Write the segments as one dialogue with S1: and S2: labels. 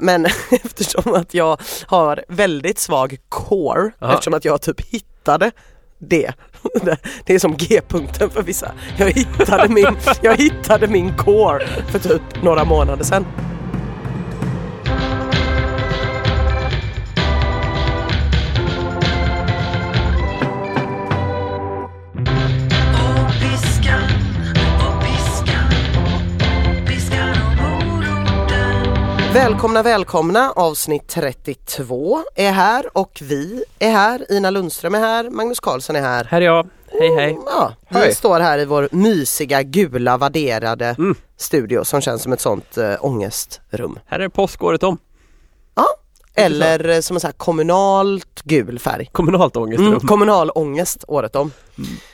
S1: men eftersom att jag har väldigt svag core,
S2: Ja.
S1: eftersom att jag typ hittade det. Det är som G-punkten för vissa. Jag hittade, min, jag hittade min core för typ några månader sedan. Välkomna, välkomna! Avsnitt 32 är här och vi är här. Ina Lundström är här, Magnus Karlsson är här.
S2: Här är jag. Hej hej.
S1: Ja, vi
S2: Hej.
S1: står här i vår mysiga gula vadderade
S2: Mm.
S1: studio som känns som ett sånt äh, ångestrum.
S2: Här är påskåret om.
S1: Ja, eller eh, som en sån här kommunalt gul färg.
S2: Kommunalt ångestrum.
S1: Mm, kommunal ångest året om.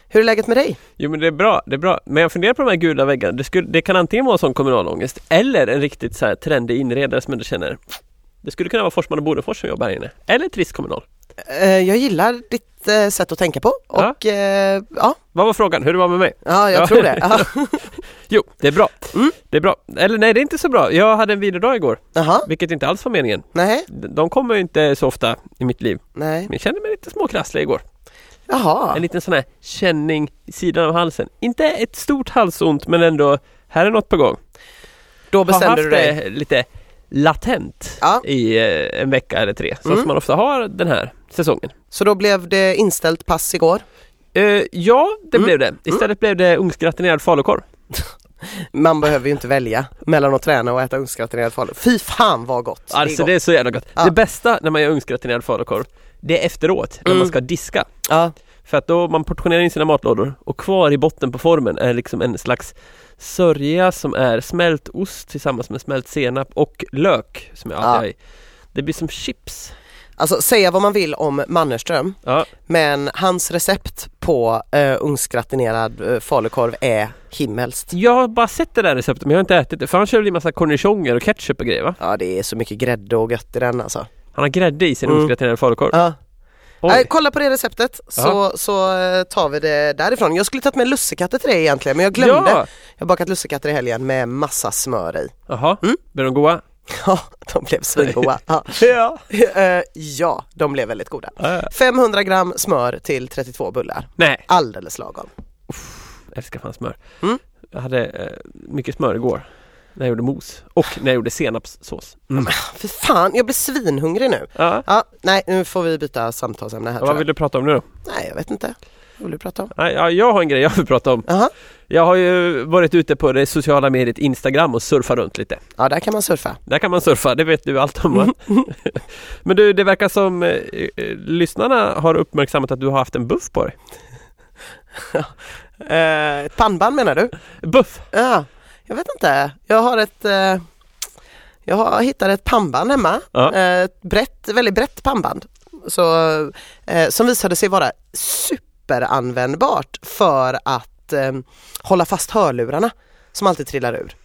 S1: Hur är läget med dig?
S2: Jo men det är bra, det är bra. Men jag funderar på de här gula väggarna. Det, skulle, det kan antingen vara sån kommunal ångest eller en riktigt så här trendig inredare som ändå känner Det skulle kunna vara Forsman och Bodefors som jobbar här inne. Eller trist kommunal.
S1: Eh, jag gillar ditt eh, sätt att tänka på
S2: Ja.
S1: och eh, ja,
S2: Vad var frågan? Hur det var med mig?
S1: ja jag
S2: Ja.
S1: tror det. Ja.
S2: Jo, det är bra.
S1: Mm.
S2: Det är bra. Eller nej, det är inte så bra. Jag hade en vilodag igår,
S1: Jaha,
S2: vilket inte alls var meningen.
S1: nej,
S2: De de kommer ju inte så ofta i mitt liv.
S1: nej,
S2: Men jag kände mig lite småkrasslig igår.
S1: Jaha.
S2: En liten sån här känning i sidan av halsen. Inte ett stort halsont men ändå, här är något på gång.
S1: Då bestämde du dig.
S2: det lite latent
S1: Ja.
S2: i eh, en vecka eller tre. Så
S1: Mm.
S2: som man ofta har den här säsongen.
S1: Så då blev det inställt pass igår.
S2: Eh, ja, det
S1: Mm.
S2: blev det. Istället blev det ugnsgratinerad falukorv.
S1: Man behöver ju inte välja mellan att träna och äta ugnsgratinerad falu. Fy fan vad gott!
S2: Alltså
S1: gott.
S2: det är så jävla gott.
S1: Ja.
S2: Det bästa när man gör ugnsgratinerad falukorv, det är efteråt när
S1: Mm.
S2: man ska diska.
S1: Ja,
S2: För att då man portionerar in sina matlådor och kvar i botten på formen är liksom en slags sörja som är smält ost tillsammans med smält senap och lök som jag alltid
S1: Ja.
S2: i. Det blir som chips.
S1: alltså säga vad man vill om Mannerström
S2: Ja,
S1: men hans recept på uh, ugnsgratinerad uh, falukorv är himmelskt.
S2: jag har bara sett det där receptet men jag har inte ätit det. För han kör väl i massa cornichoner och ketchup och grejer va?
S1: Ja det är så mycket grädde och gött i den alltså.
S2: Han har grädde i sin
S1: Mm.
S2: ugnsgratinerade falukorv.
S1: Ja. Nej, kolla på det receptet så, så eh, tar vi det därifrån. Jag skulle tagit med lussekatter till dig egentligen men jag glömde.
S2: Ja!
S1: Jag har bakat lussekatter i helgen med massa smör i.
S2: Jaha,
S1: Mm.
S2: blir de goda?
S1: Ja, de blev svingoda. Ja.
S2: Ja.
S1: Eh, ja, de blev väldigt goda. 500 gram smör till 32 bullar.
S2: Nej,
S1: Alldeles lagom.
S2: jag älskar fan smör.
S1: Mm.
S2: Jag hade eh, mycket smör igår. När jag gjorde mos och när jag gjorde senapssås. Mm.
S1: För fan, jag blir svinhungrig nu.
S2: Ja.
S1: Ja, nej, nu får vi byta samtalsämne här
S2: Vad
S1: tror
S2: vill du prata om nu då?
S1: Nej, jag vet inte. Vad vill du prata om?
S2: Nej, Ja, jag har en grej jag vill prata om.
S1: Jaha,
S2: Jag har ju varit ute på det sociala mediet Instagram och surfat runt lite.
S1: ja där kan man surfa.
S2: Där kan man surfa, det vet du allt om va? Men du, det verkar som eh, eh, lyssnarna har uppmärksammat att du har haft en buff på dig.
S1: Eh, pannband menar du?
S2: Buff?
S1: Ja, jag vet inte. Jag har ett eh, jag har hittat ett pannband hemma.
S2: Ja.
S1: Eh, Ett brett, väldigt brett pannband. Så, eh, som visade sig vara superanvändbart för att eh, hålla fast hörlurarna som alltid trillar ur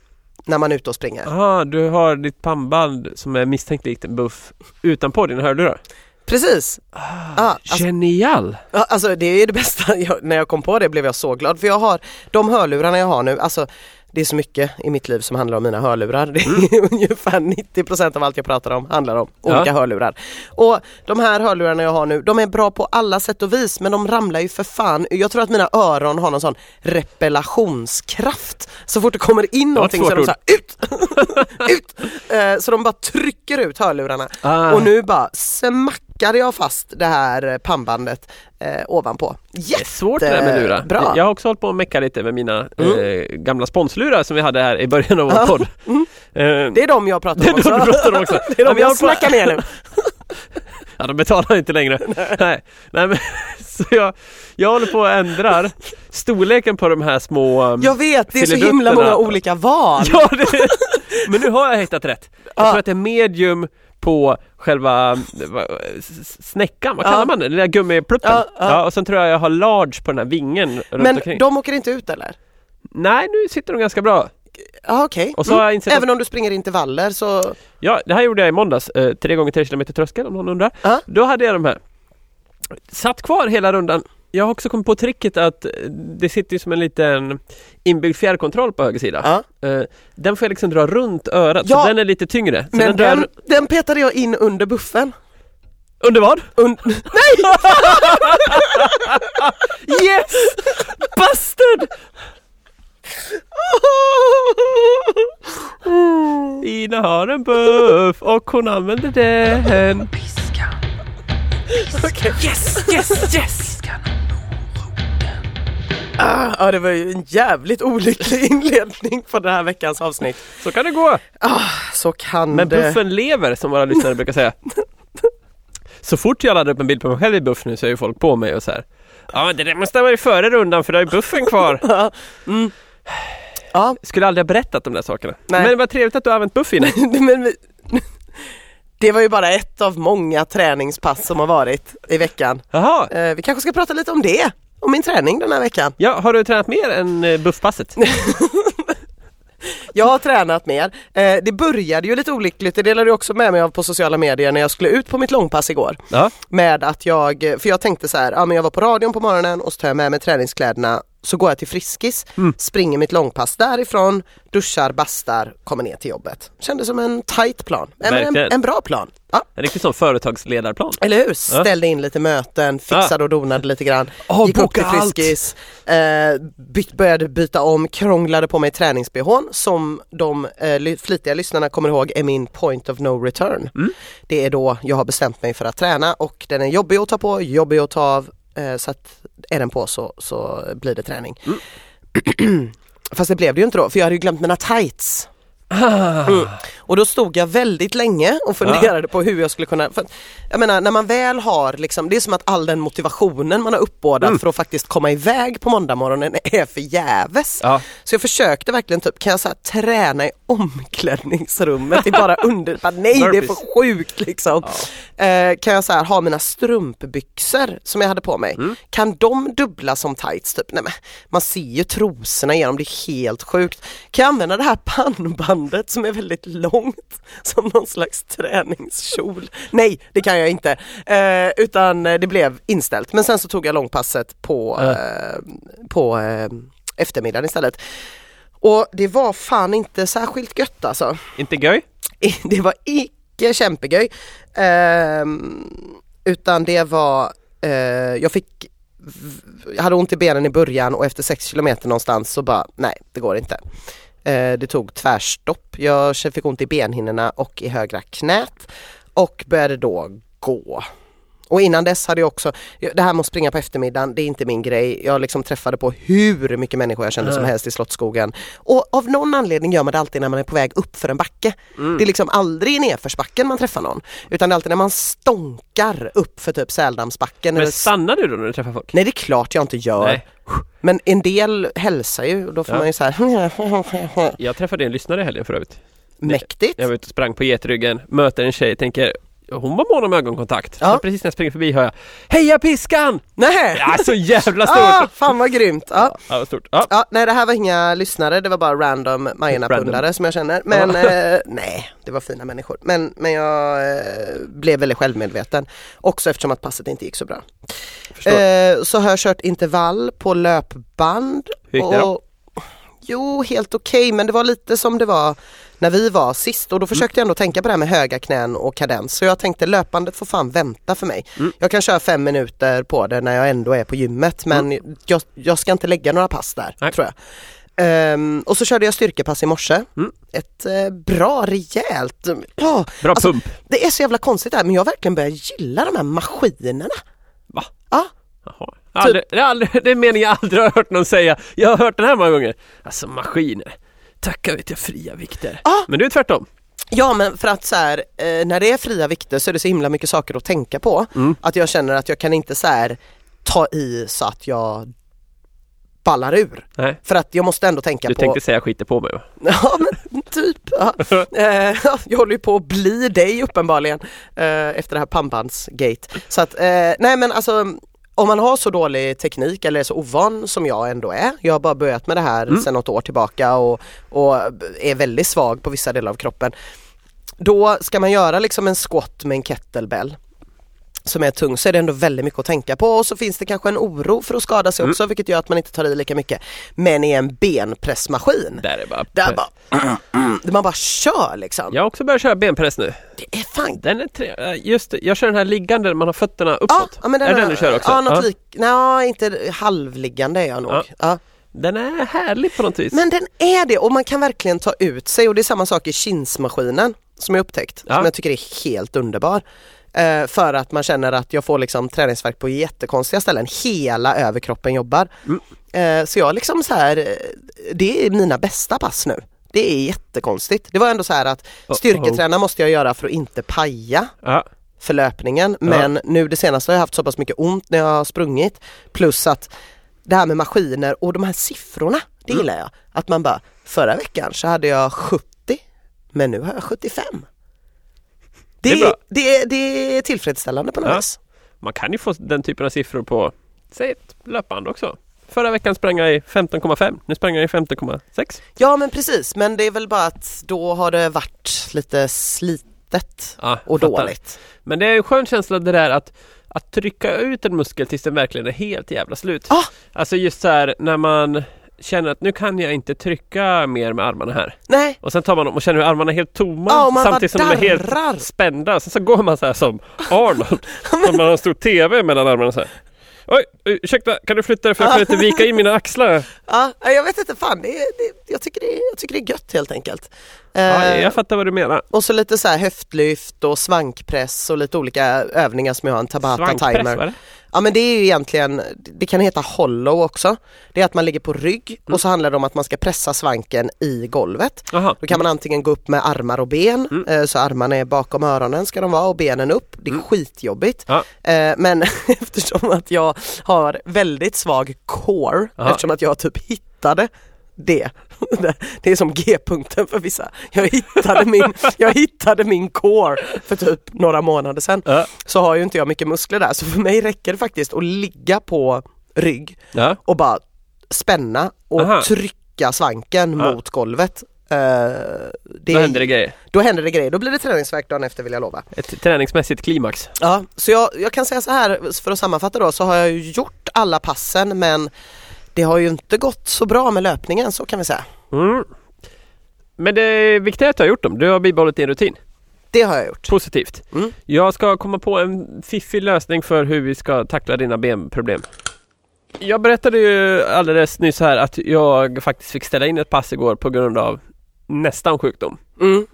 S1: när man är ute och springer.
S2: Jaha, du har ditt pannband som är misstänkt likt en buff utanpå dina hörlurar?
S1: Precis!
S2: Ah,
S1: Ja, alltså-
S2: Genial!
S1: Alltså det är det bästa, jag, när jag kom på det blev jag så glad för jag har de hörlurarna jag har nu, alltså det är så mycket i mitt liv som handlar om mina hörlurar. Det är ungefär 90% av allt jag pratar om handlar om olika
S2: Ja.
S1: hörlurar. Och de här hörlurarna jag har nu, de är bra på alla sätt och vis men de ramlar ju för fan. Jag tror att mina öron har någon sån repellationskraft. Så fort det kommer in någonting så är de
S2: svårt
S1: så här, ut! ut! Eh, Så de bara trycker ut hörlurarna.
S2: Ah.
S1: Och nu bara smackade jag fast det här pannbandet eh, ovanpå.
S2: Det är svårt det där med lurar.
S1: Bra.
S2: Jag har också hållit på att mecka lite med mina
S1: Mm.
S2: eh, gamla sponslurar som vi hade här i början av vår podd.
S1: Mm.
S2: Eh,
S1: Det är de jag pratar
S2: Det
S1: om
S2: är
S1: också.
S2: de du pratar om också.
S1: det är de jag
S2: på-
S1: snackar med nu.
S2: Ja, de betalar inte längre. Nej, Nej men så jag, jag håller på och ändrar storleken på de här små... um,
S1: Jag vet, det är så himla många olika val.
S2: Ja, det, men nu har jag hittat rätt. Jag
S1: Ja.
S2: tror att det är medium på själva snäckan, vad
S1: Ja.
S2: kallar man det? Den där gummipluppen.
S1: Ja, ja.
S2: och sen tror jag jag har large på den här vingen runt
S1: Men
S2: omkring.
S1: de åker inte ut eller?
S2: Nej, nu sitter de ganska bra.
S1: Ja okej.
S2: Insett att-
S1: Även om du springer intervaller så...
S2: Ja, det här gjorde jag i måndags. Eh, tre gånger tre kilometer tröskel om någon undrar.
S1: Ja.
S2: Då hade jag de här. Satt kvar hela rundan jag har också kommit på tricket att eh, det sitter ju som en liten inbyggd fjärrkontroll på höger sida.
S1: Ja.
S2: Eh, Den får jag liksom dra runt örat,
S1: Ja.
S2: så den är lite tyngre. Så
S1: Men
S2: den drar
S1: den, den petade jag in under buffen.
S2: Under vad?
S1: Und
S2: Yes! Bastard! Ina har en buff och hon använder den.
S3: Piskan,
S1: Okej.
S2: Yes, yes, yes!
S3: piskan.
S1: Ah, ja, det var ju en jävligt olycklig inledning på den här veckans avsnitt.
S2: Så kan det gå.
S1: Så kan
S2: Men
S1: det...
S2: buffen lever som våra lyssnare brukar säga. Så fort jag laddar upp en bild på mig själv i buff nu så är ju folk på mig och så här. Ja det där måste ha varit före rundan för då är buffen kvar.
S1: mm. Ja,
S2: Skulle aldrig ha berättat de där sakerna.
S1: Nej.
S2: Men vad trevligt att du har använt buff inne.
S1: men det var ju bara ett av många träningspass som har varit i veckan.
S2: Jaha.
S1: Eh, vi kanske ska prata lite om det, om min träning den här veckan.
S2: Ja, har du tränat mer än eh, buffpasset?
S1: Jag har tränat mer. Eh, det började ju lite olyckligt, det delade jag också med mig av på sociala medier när jag skulle ut på mitt långpass igår.
S2: Ja.
S1: Med att jag, för jag tänkte så här, ja men jag var på radion på morgonen och så tar jag med mig träningskläderna så går jag till Friskis,
S2: Mm.
S1: springer mitt långpass därifrån, duschar, bastar, kommer ner till jobbet. Kändes som en tight plan, en, en, en bra plan. Ja.
S2: En riktig sån företagsledarplan.
S1: Eller hur? Ställde in lite möten, fixade och donade lite grann.
S2: Åh,
S1: gick upp till. Friskis, eh, byt, började byta om, krånglade på mig tränings som de eh, flitiga lyssnarna kommer ihåg är min point of no return.
S2: Mm.
S1: Det är då jag har bestämt mig för att träna och den är jobbig att ta på, jobbig att ta av. Eh, så att är den på så, så blir det träning.
S2: Mm.
S1: Fast det blev det ju inte då, för jag hade ju glömt mina tights.
S2: Ah.
S1: Mm. Och då stod jag väldigt länge och funderade på hur jag skulle kunna, för, jag menar när man väl har liksom, det är som att all den motivationen man har uppbådat
S2: Mm.
S1: för att faktiskt komma iväg på måndagmorgonen är förgäves.
S2: Ja.
S1: Så jag försökte verkligen typ, kan jag så här, träna i omklädningsrummet i bara under, bara, nej det är för sjukt liksom. Eh, kan jag så här, ha mina strumpbyxor som jag hade på mig,
S2: Mm.
S1: kan de dubbla som tights? Typ? Nej, men, man ser ju trosorna igenom, det är helt sjukt. Kan jag använda det här pannbandet som är väldigt långt som någon slags träningskjol? Nej, det kan jag inte. Eh, utan eh, det blev inställt. Men sen så tog jag långpasset på,
S2: Ja.
S1: eh, på eh, eftermiddagen istället. Och det var fan inte särskilt gött alltså.
S2: Inte göj?
S1: Det var icke kämpegöj. Ehm, utan det var, eh, jag fick, jag hade ont i benen i början och efter 6 kilometer någonstans så bara, nej det går inte. Eh, det tog tvärstopp. Jag fick ont i benhinnorna och i högra knät och började då gå. Och innan dess hade jag också, det här med att springa på eftermiddagen, det är inte min grej. Jag liksom träffade på hur mycket människor jag kände som
S2: Nej.
S1: helst i Slottsskogen. Och av någon anledning gör man det alltid när man är på väg upp för en backe. Det är liksom aldrig i nedförsbacken man träffar någon. Utan det är alltid när man stånkar upp för typ Säldammsbacken.
S2: Men stannar du då när du träffar folk?
S1: Nej det är klart jag inte gör.
S2: Nej.
S1: Men en del hälsar ju och då får
S2: Ja.
S1: man ju så här
S2: Jag träffade en lyssnare i helgen för övrigt.
S1: mäktigt.
S2: Jag var ute och sprang på getryggen, möter en tjej, tänker hon var mån om ögonkontakt.
S1: Ja.
S2: Så precis när jag springer förbi hör jag Heja piskan!
S1: Nej!
S2: Ja, så jävla stort!
S1: Ah, fan vad grymt! Ja.
S2: Ja, stort. Ja.
S1: Ja, nej det här var inga lyssnare, det var bara random Majorna-pundare som jag känner. Men eh, nej, det var fina människor. Men, men jag eh, blev väldigt självmedveten. Också eftersom att passet inte gick så bra. Eh, så har jag kört intervall på löpband.
S2: Hur gick det då?
S1: Jo, helt okej men det var lite som det var när vi var sist och då försökte jag ändå tänka på det här med höga knän och kadens. Så jag tänkte löpandet får fan vänta för mig.
S2: Mm.
S1: Jag kan köra fem minuter på det när jag ändå är på gymmet men jag, jag ska inte lägga några pass där
S2: Nej.
S1: tror jag. Ehm, och så körde jag styrkepass i morse.
S2: Mm.
S1: Ett eh, bra, rejält... Oh,
S2: Bra
S1: alltså,
S2: pump.
S1: Det är så jävla konstigt det här men jag verkligen börjat gilla de här maskinerna.
S2: Va?
S1: Ja,
S2: Jaha. Aldrig, det, är aldrig, det är meningen jag aldrig har hört någon säga. Jag har hört den här många gånger. Alltså maskiner. Tacka vet jag fria vikter.
S1: Ja.
S2: Men du är tvärtom.
S1: Ja men för att så här, eh, när det är fria vikter så är det så himla mycket saker att tänka på.
S2: Mm.
S1: Att jag känner att jag kan inte så här ta i så att jag ballar ur.
S2: Nej.
S1: För att jag måste ändå tänka
S2: Du
S1: på...
S2: tänkte säga skiter på mig va?
S1: Ja men typ. Ja. Eh, jag håller ju på att bli dig uppenbarligen eh, efter det här pannbandsgate. Så att, eh, nej men alltså om man har så dålig teknik eller är så ovan som jag ändå är, jag har bara börjat med det här
S2: Mm.
S1: sedan något år tillbaka och, och är väldigt svag på vissa delar av kroppen. Då ska man göra liksom en squat med en kettlebell. Som är tung så är det ändå väldigt mycket att tänka på och så finns det kanske en oro för att skada sig
S2: Mm.
S1: också vilket gör att man inte tar i lika mycket. Men i en benpressmaskin,
S2: Där är bara...
S1: där bara, man bara kör liksom.
S2: Jag har också börjat köra benpress nu.
S1: Det är fan
S2: Den är tre... äh, Just jag kör den här liggande där man har fötterna uppåt.
S1: ja, men
S2: är
S1: den,
S2: det den du kör också?
S1: Ja, något
S2: Ja.
S1: lik, nej, inte halvliggande är jag nog.
S2: Ja.
S1: Ja.
S2: Den är härlig på något vis.
S1: Men den är det och man kan verkligen ta ut sig och det är samma sak i kinsmaskinen som jag upptäckt,
S2: Ja.
S1: som jag tycker är helt underbar. Eh, för att man känner att jag får liksom träningsvärk på jättekonstiga ställen, hela överkroppen jobbar.
S2: Mm.
S1: Eh, så jag liksom så här, eh, det är mina bästa pass nu. Det är jättekonstigt. Det var ändå så här att styrketräna måste jag göra för att inte paja
S2: Ja.
S1: för löpningen men nu det senaste har jag haft så pass mycket ont när jag har sprungit plus att det här med maskiner och de här siffrorna, det
S2: Mm.
S1: gillar jag. Att man bara, förra veckan så hade jag 70 men nu har jag 75. Det,
S2: Det är
S1: det, det är tillfredsställande på något
S2: Ja.
S1: vis.
S2: Man kan ju få den typen av siffror på, säg ett löpband också. Förra veckan sprang jag i 15,5, nu sprang jag i 15,6.
S1: Ja men precis, men det är väl bara att då har det varit lite slitet
S2: Ja,
S1: och
S2: fattar.
S1: dåligt.
S2: Men det är en skön känsla det där att, att trycka ut en muskel tills den verkligen är helt jävla slut.
S1: Ah!
S2: Alltså just så här när man känner att nu kan jag inte trycka mer med armarna här.
S1: Nej,
S2: Och sen tar man dem och känner hur armarna är helt tomma
S1: man
S2: samtidigt som de är helt spända. Sen så går man så här som Arnold, som man har en stor TV mellan armarna så här. Oj, ursäkta, kan du flytta dig för jag kan inte vika in mina axlar?
S1: ja, jag vet inte fan, det, det, jag, tycker det, jag tycker det är gött helt enkelt.
S2: Ja,
S1: Eh,
S2: jag fattar vad du menar.
S1: Och så lite så här höftlyft och svankpress och lite olika övningar som jag har en Tabata
S2: Svankpress
S1: timer.
S2: det?
S1: Ja men det är ju egentligen, det kan heta hollow också. Det är att man ligger på rygg
S2: Mm.
S1: och så handlar det om att man ska pressa svanken i golvet.
S2: Jaha.
S1: Då kan man antingen gå upp med armar och ben,
S2: Mm.
S1: eh, så armarna är bakom öronen ska de vara och benen upp. Det är skitjobbigt.
S2: Ja.
S1: Eh, Men eftersom att jag har väldigt svag core,
S2: Aha.
S1: eftersom att jag typ hittade det. Det är som G-punkten för vissa. Jag hittade min, jag hittade min core för typ några månader sedan.
S2: Ja.
S1: Så har ju inte jag mycket muskler där så för mig räcker det faktiskt att ligga på rygg
S2: Ja.
S1: och bara spänna och
S2: Aha.
S1: trycka svanken
S2: Ja.
S1: mot golvet. Eh, det
S2: Då händer det grejer.
S1: då händer det grejer. Då blir det träningsvärk dagen efter vill jag lova.
S2: Ett träningsmässigt klimax.
S1: Ja, så jag, jag kan säga så här för att sammanfatta då så har jag gjort alla passen men det har ju inte gått så bra med löpningen så kan vi säga.
S2: Mm. Men det viktiga är att du har gjort dem. Du har bibehållit din rutin.
S1: Det har jag gjort.
S2: Positivt.
S1: Mm.
S2: Jag ska komma på en fiffig lösning för hur vi ska tackla dina benproblem. Jag berättade ju alldeles nyss här att jag faktiskt fick ställa in ett pass igår på grund av nästan sjukdom.
S1: Mm.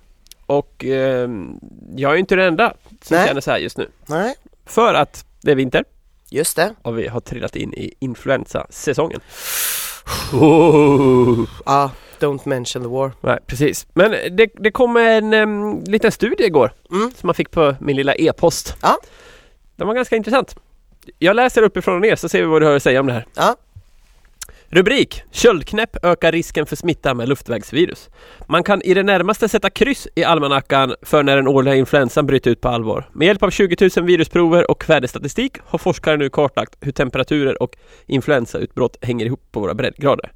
S2: Och ehm, jag är inte den enda som
S1: Nej.
S2: känner så här just nu.
S1: Nej,
S2: För att det är vinter
S1: just det.
S2: och vi har trillat in i influensasäsongen. Oh.
S1: Ja, don't mention the war.
S2: Nej, precis. Men det, det kom en um, liten studie igår
S1: Mm.
S2: som man fick på min lilla e-post.
S1: Ja.
S2: Den var ganska intressant. Jag läser uppifrån och ner så ser vi vad du har att säga om det här.
S1: Ja.
S2: Rubrik Köldknäpp ökar risken för smitta med luftvägsvirus. Man kan i det närmaste sätta kryss i almanackan för när den årliga influensan bryter ut på allvar. Med hjälp av 20 000 virusprover och väderstatistik har forskare nu kartlagt hur temperaturer och influensautbrott hänger ihop på våra breddgrader.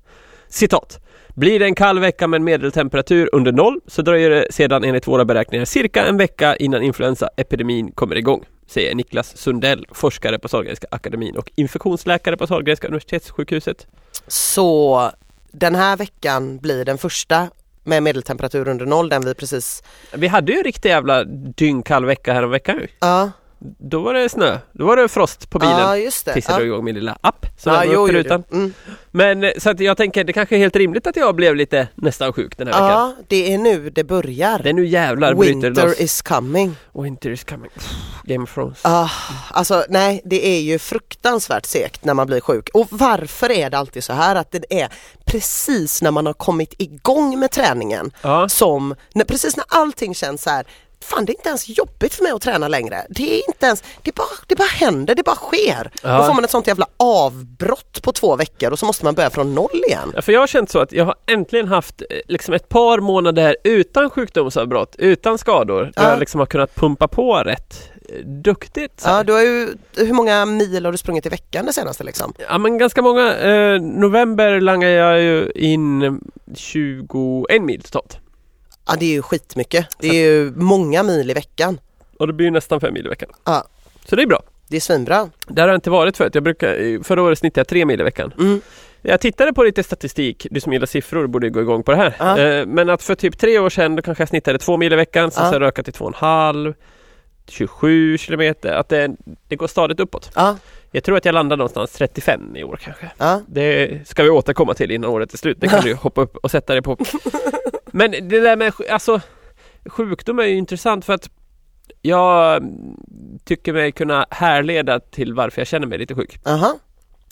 S2: Citat. Blir det en kall vecka med en medeltemperatur under noll så dröjer det sedan enligt våra beräkningar cirka en vecka innan influensaepidemin kommer igång, säger Niklas Sundell, forskare på Sahlgrenska akademin och infektionsläkare på Sahlgrenska universitetssjukhuset.
S1: Så den här veckan blir den första med medeltemperatur under noll, den vi precis...
S2: Vi hade ju en riktig jävla dyngkall vecka här om veckan ju.
S1: Ja,
S2: Då var det snö, då var det frost på bilen.
S1: ja just det.
S2: Tills jag
S1: Ja.
S2: drog igång min lilla app som
S1: Ja,
S2: jag
S1: jo,
S2: rutan.
S1: Mm.
S2: Men eh, så att jag tänker det kanske är helt rimligt att jag blev lite nästan sjuk den här veckan.
S1: ja, det är nu det börjar.
S2: Det är nu jävlar bryter
S1: Winter
S2: loss.
S1: is coming.
S2: Winter is coming. Pff, Game of Thrones.
S1: Ah, alltså nej, det är ju fruktansvärt segt när man blir sjuk. Och varför är det alltid så här att det är precis när man har kommit igång med träningen som, när, precis när allting känns så här Fan det är inte ens jobbigt för mig att träna längre. Det är inte ens, det bara, det bara händer, det bara sker.
S2: Ja.
S1: Då får man ett sånt jävla avbrott på två veckor och så måste man börja från noll igen.
S2: Ja, för jag har känt så att jag har äntligen haft eh, liksom ett par månader utan sjukdomsavbrott, utan skador. Där
S1: Ja.
S2: jag liksom har kunnat pumpa på rätt eh, duktigt.
S1: Ja, du har ju, hur många mil har du sprungit i veckan det senaste liksom?
S2: Ja men ganska många. Eh, november langade jag ju in 21 mil totalt.
S1: Ja det är ju skitmycket. Det är ju många mil i veckan.
S2: Och det blir ju nästan fem mil i veckan.
S1: Ja.
S2: Så det är bra.
S1: Det är svinbra.
S2: Där har jag inte varit förut. Jag brukar, förra året snittade jag tre mil i veckan.
S1: Mm.
S2: Jag tittade på lite statistik, du som gillar siffror borde gå igång på det här.
S1: Ja.
S2: Eh, Men att för typ tre år sedan då kanske jag snittade två mil i veckan, sen
S1: Ja.
S2: så har jag ökat till två och en halv, 27 kilometer, att det, det går stadigt uppåt.
S1: Ja,
S2: Jag tror att jag landar någonstans 35 i år kanske.
S1: ja,
S2: Det ska vi återkomma till innan året är slut, det kan du hoppa upp och sätta dig på. Men det där med alltså, sjukdom är ju intressant för att jag tycker mig kunna härleda till varför jag känner mig lite sjuk.
S1: aha.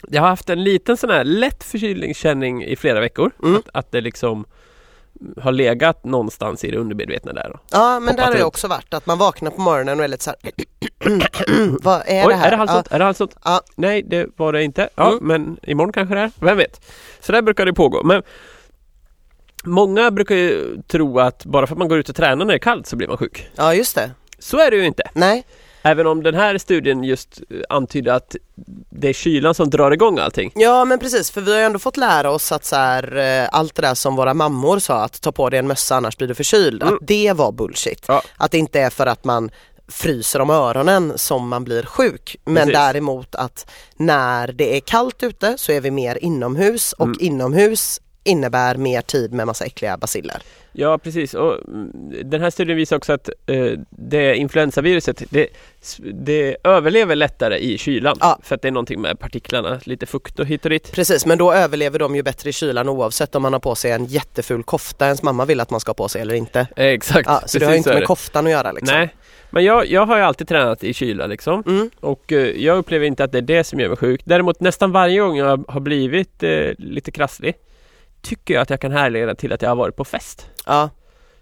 S2: Jag har haft en liten sån här lätt förkylningskänning i flera veckor.
S1: Mm.
S2: Att, att det liksom har legat någonstans i det undermedvetna där. Då.
S1: Ja men där har det också varit att man vaknar på morgonen och är lite så här Vad är
S2: Oj,
S1: det här?
S2: är det halsont? Är det halsont?
S1: Ja.
S2: Nej, det var det inte. Ja,
S1: Mm.
S2: men imorgon kanske det är. Vem vet? Så där brukar det pågå. Men Många brukar ju tro att bara för att man går ut och tränar när det är kallt så blir man sjuk.
S1: ja just det.
S2: Så är det ju inte.
S1: Nej.
S2: Även om den här studien just eh, antyder att det är kylan som drar igång allting.
S1: Ja men precis för vi har ju ändå fått lära oss att så här, eh, allt det där som våra mammor sa att ta på dig en mössa annars blir du förkyld.
S2: Mm.
S1: Att det var bullshit.
S2: Ja.
S1: Att det inte är för att man fryser om öronen som man blir sjuk. Men
S2: Precis.
S1: däremot att när det är kallt ute så är vi mer inomhus och
S2: Mm.
S1: inomhus innebär mer tid med massa äckliga basiller.
S2: Ja precis och mm, den här studien visar också att eh, det influensaviruset det, det överlever lättare i kylan.
S1: Ja.
S2: För att det är någonting med partiklarna, lite fukt och hit och dit.
S1: Precis men då överlever de ju bättre i kylan oavsett om man har på sig en jätteful kofta ens mamma vill att man ska ha på sig eller inte.
S2: Eh, Exakt,
S1: Ja, så det har ju
S2: precis
S1: inte med koftan att göra liksom.
S2: Nej, men jag, jag har ju alltid tränat i kyla liksom.
S1: Mm.
S2: Och eh, jag upplever inte att det är det som gör mig sjuk. Däremot nästan varje gång jag har blivit eh, lite krasslig tycker jag att jag kan härleda till att jag har varit på fest.
S1: Ja.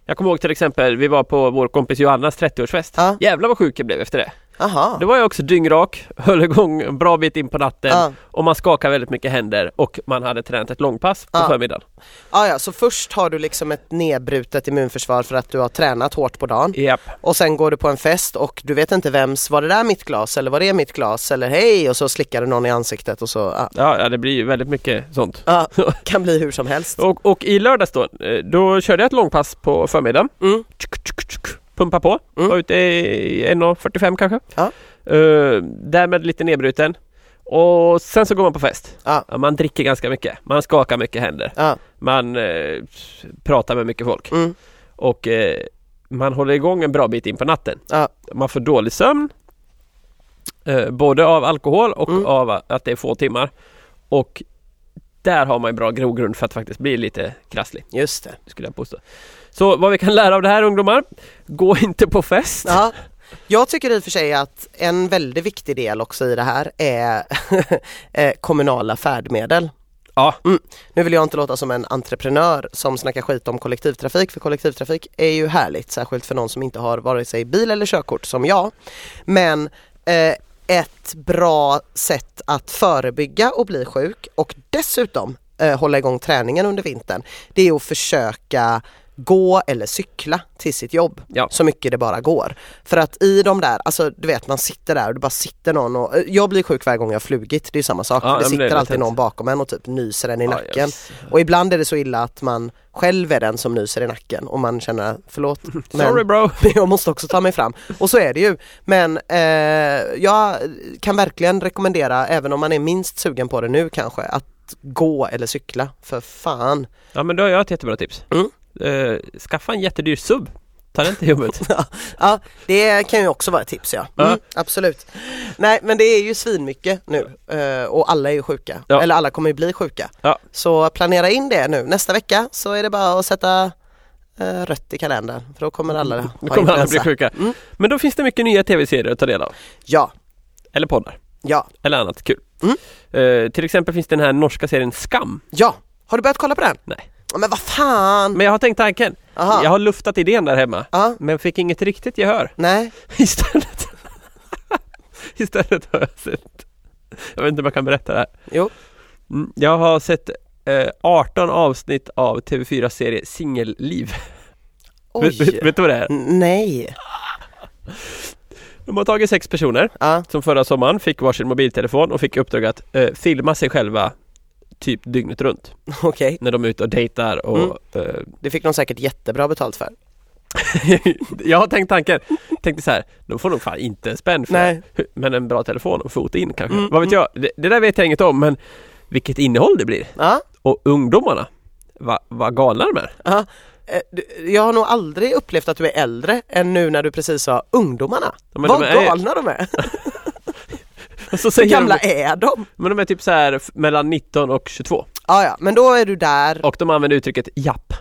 S2: Jag kommer ihåg till exempel, vi var på vår kompis Johannas 30-årsfest.
S1: Ja.
S2: Jävlar vad sjuk jag blev efter det.
S1: Aha.
S2: Då var jag också dyngrak, höll igång en bra bit in på natten
S1: Ja.
S2: och man skakade väldigt mycket händer och man hade tränat ett långpass på
S1: Ja.
S2: förmiddagen.
S1: Ja, ja, så först har du liksom ett nedbrutet immunförsvar för att du har tränat hårt på dagen
S2: Japp.
S1: och sen går du på en fest och du vet inte vems, var det där mitt glas eller var det mitt glas eller hej och så slickar du någon i ansiktet och så, ja,
S2: Ja, ja, det blir ju väldigt mycket sånt.
S1: ja kan bli hur som helst.
S2: Och, och i lördags då, eh, då körde jag ett långpass på förmiddagen.
S1: Mm.
S2: Tsk, tsk, tsk, Pumpa på,
S1: Mm.
S2: var ute i 1.45 kanske.
S1: Ja.
S2: Uh, därmed lite nedbruten. Och sen så går man på fest.
S1: Ja.
S2: Ja, man dricker ganska mycket, man skakar mycket händer,
S1: Ja.
S2: man eh, pratar med mycket folk
S1: Mm.
S2: och eh, man håller igång en bra bit in på natten. Man får dålig sömn, eh, både av alkohol och
S1: Mm.
S2: av att det är få timmar. Och där har man en bra grogrund för att faktiskt bli lite krasslig,
S1: Just det.
S2: skulle jag påstå. Så vad vi kan lära av det här ungdomar, gå inte på fest.
S1: Ja. Jag tycker i och för sig att en väldigt viktig del också i det här är eh, kommunala färdmedel.
S2: Ja.
S1: Mm. Nu vill jag inte låta som en entreprenör som snackar skit om kollektivtrafik för kollektivtrafik är ju härligt särskilt för någon som inte har vare sig bil eller körkort som jag. Men eh, ett bra sätt att förebygga och bli sjuk och dessutom eh, hålla igång träningen under vintern det är att försöka gå eller cykla till sitt jobb
S2: Ja.
S1: så mycket det bara går. För att i de där, alltså du vet man sitter där och det bara sitter någon och eh, jag blir sjuk varje gång jag har flugit, det är ju samma sak.
S2: Ja,
S1: det
S2: det
S1: sitter
S2: lätt
S1: alltid någon bakom en och typ nyser en i
S2: Ja,
S1: nacken. Och ibland är det så illa att man själv är den som nyser i nacken och man känner förlåt
S2: Sorry
S1: men
S2: bro.
S1: jag måste också ta mig fram. Och så är det ju. Men eh, jag kan verkligen rekommendera, även om man är minst sugen på det nu kanske, att gå eller cykla. För fan.
S2: Ja men då har jag ett jättebra tips.
S1: Mm.
S2: Eh, skaffa en jättedyr sub. Ta den till jobbet.
S1: Ja, det kan ju också vara ett tips ja. Mm,
S2: Ja.
S1: Absolut. Nej men det är ju svinmycket nu eh, och alla är ju sjuka.
S2: Ja.
S1: Eller alla kommer ju bli sjuka.
S2: Ja.
S1: Så planera in det nu. Nästa vecka så är det bara att sätta eh, rött i kalendern för då kommer alla ha
S2: Då kommer alla bli sjuka.
S1: Mm.
S2: Men då finns det mycket nya tv-serier att ta del av.
S1: Ja,
S2: Eller poddar.
S1: ja,
S2: Eller annat kul.
S1: Mm.
S2: Eh, till exempel finns den här norska serien Skam.
S1: ja. Har du börjat kolla på den?
S2: Nej.
S1: Men vad fan!
S2: Men jag har tänkt tanken.
S1: Aha.
S2: Jag har luftat idén där hemma.
S1: Ja,
S2: Men fick inget riktigt gehör.
S1: nej.
S2: Istället Istället har jag sett Jag vet inte om jag kan berätta det här.
S1: Jo.
S2: Mm, Jag har sett eh, 18 avsnitt av TV4 serie Singelliv. Vet, vet, vet du vad det är?
S1: Nej.
S2: De har tagit sex personer
S1: Ja,
S2: som förra sommaren fick varsin mobiltelefon och fick uppdrag att eh, filma sig själva typ dygnet runt
S1: okej.
S2: när de är ute och dejtar och
S1: Mm.
S2: eh,
S1: Det fick de säkert jättebra betalt för.
S2: jag har tänkt tanken. Tänkte så här, de får nog fan inte en spänn för
S1: Nej.
S2: Men en bra telefon och fot in kanske.
S1: Mm,
S2: Vad vet
S1: mm.
S2: jag? Det, det där vet jag inget om men vilket innehåll det blir.
S1: Ja,
S2: Och ungdomarna, vad va galna de är.
S1: ja. Eh, Jag har nog aldrig upplevt att du är äldre än nu när du precis sa ungdomarna.
S2: Ja,
S1: Vad galna de är!
S2: Så
S1: Hur
S2: säger
S1: gamla
S2: de,
S1: är de?
S2: men de är typ så här mellan 19 och 22.
S1: Ja, ja, men då är du där.
S2: Och de använder uttrycket japp.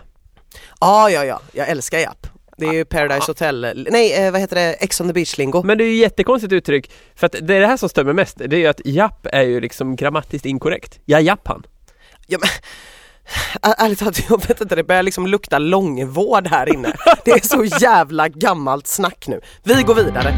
S1: Ja, ja, ja, jag älskar Japp. Det är ju Paradise Hotel, nej eh, vad heter det, Ex on the beach-lingo.
S2: Men det är ju jättekonstigt uttryck. För att det är det här som stämmer mest. Det är ju att japp är ju liksom grammatiskt inkorrekt. Ja, japp han.
S1: Ja, men, ärligt talat, jag vet inte, det börjar liksom lukta långvård här inne. Det är så jävla gammalt snack nu. Vi går vidare.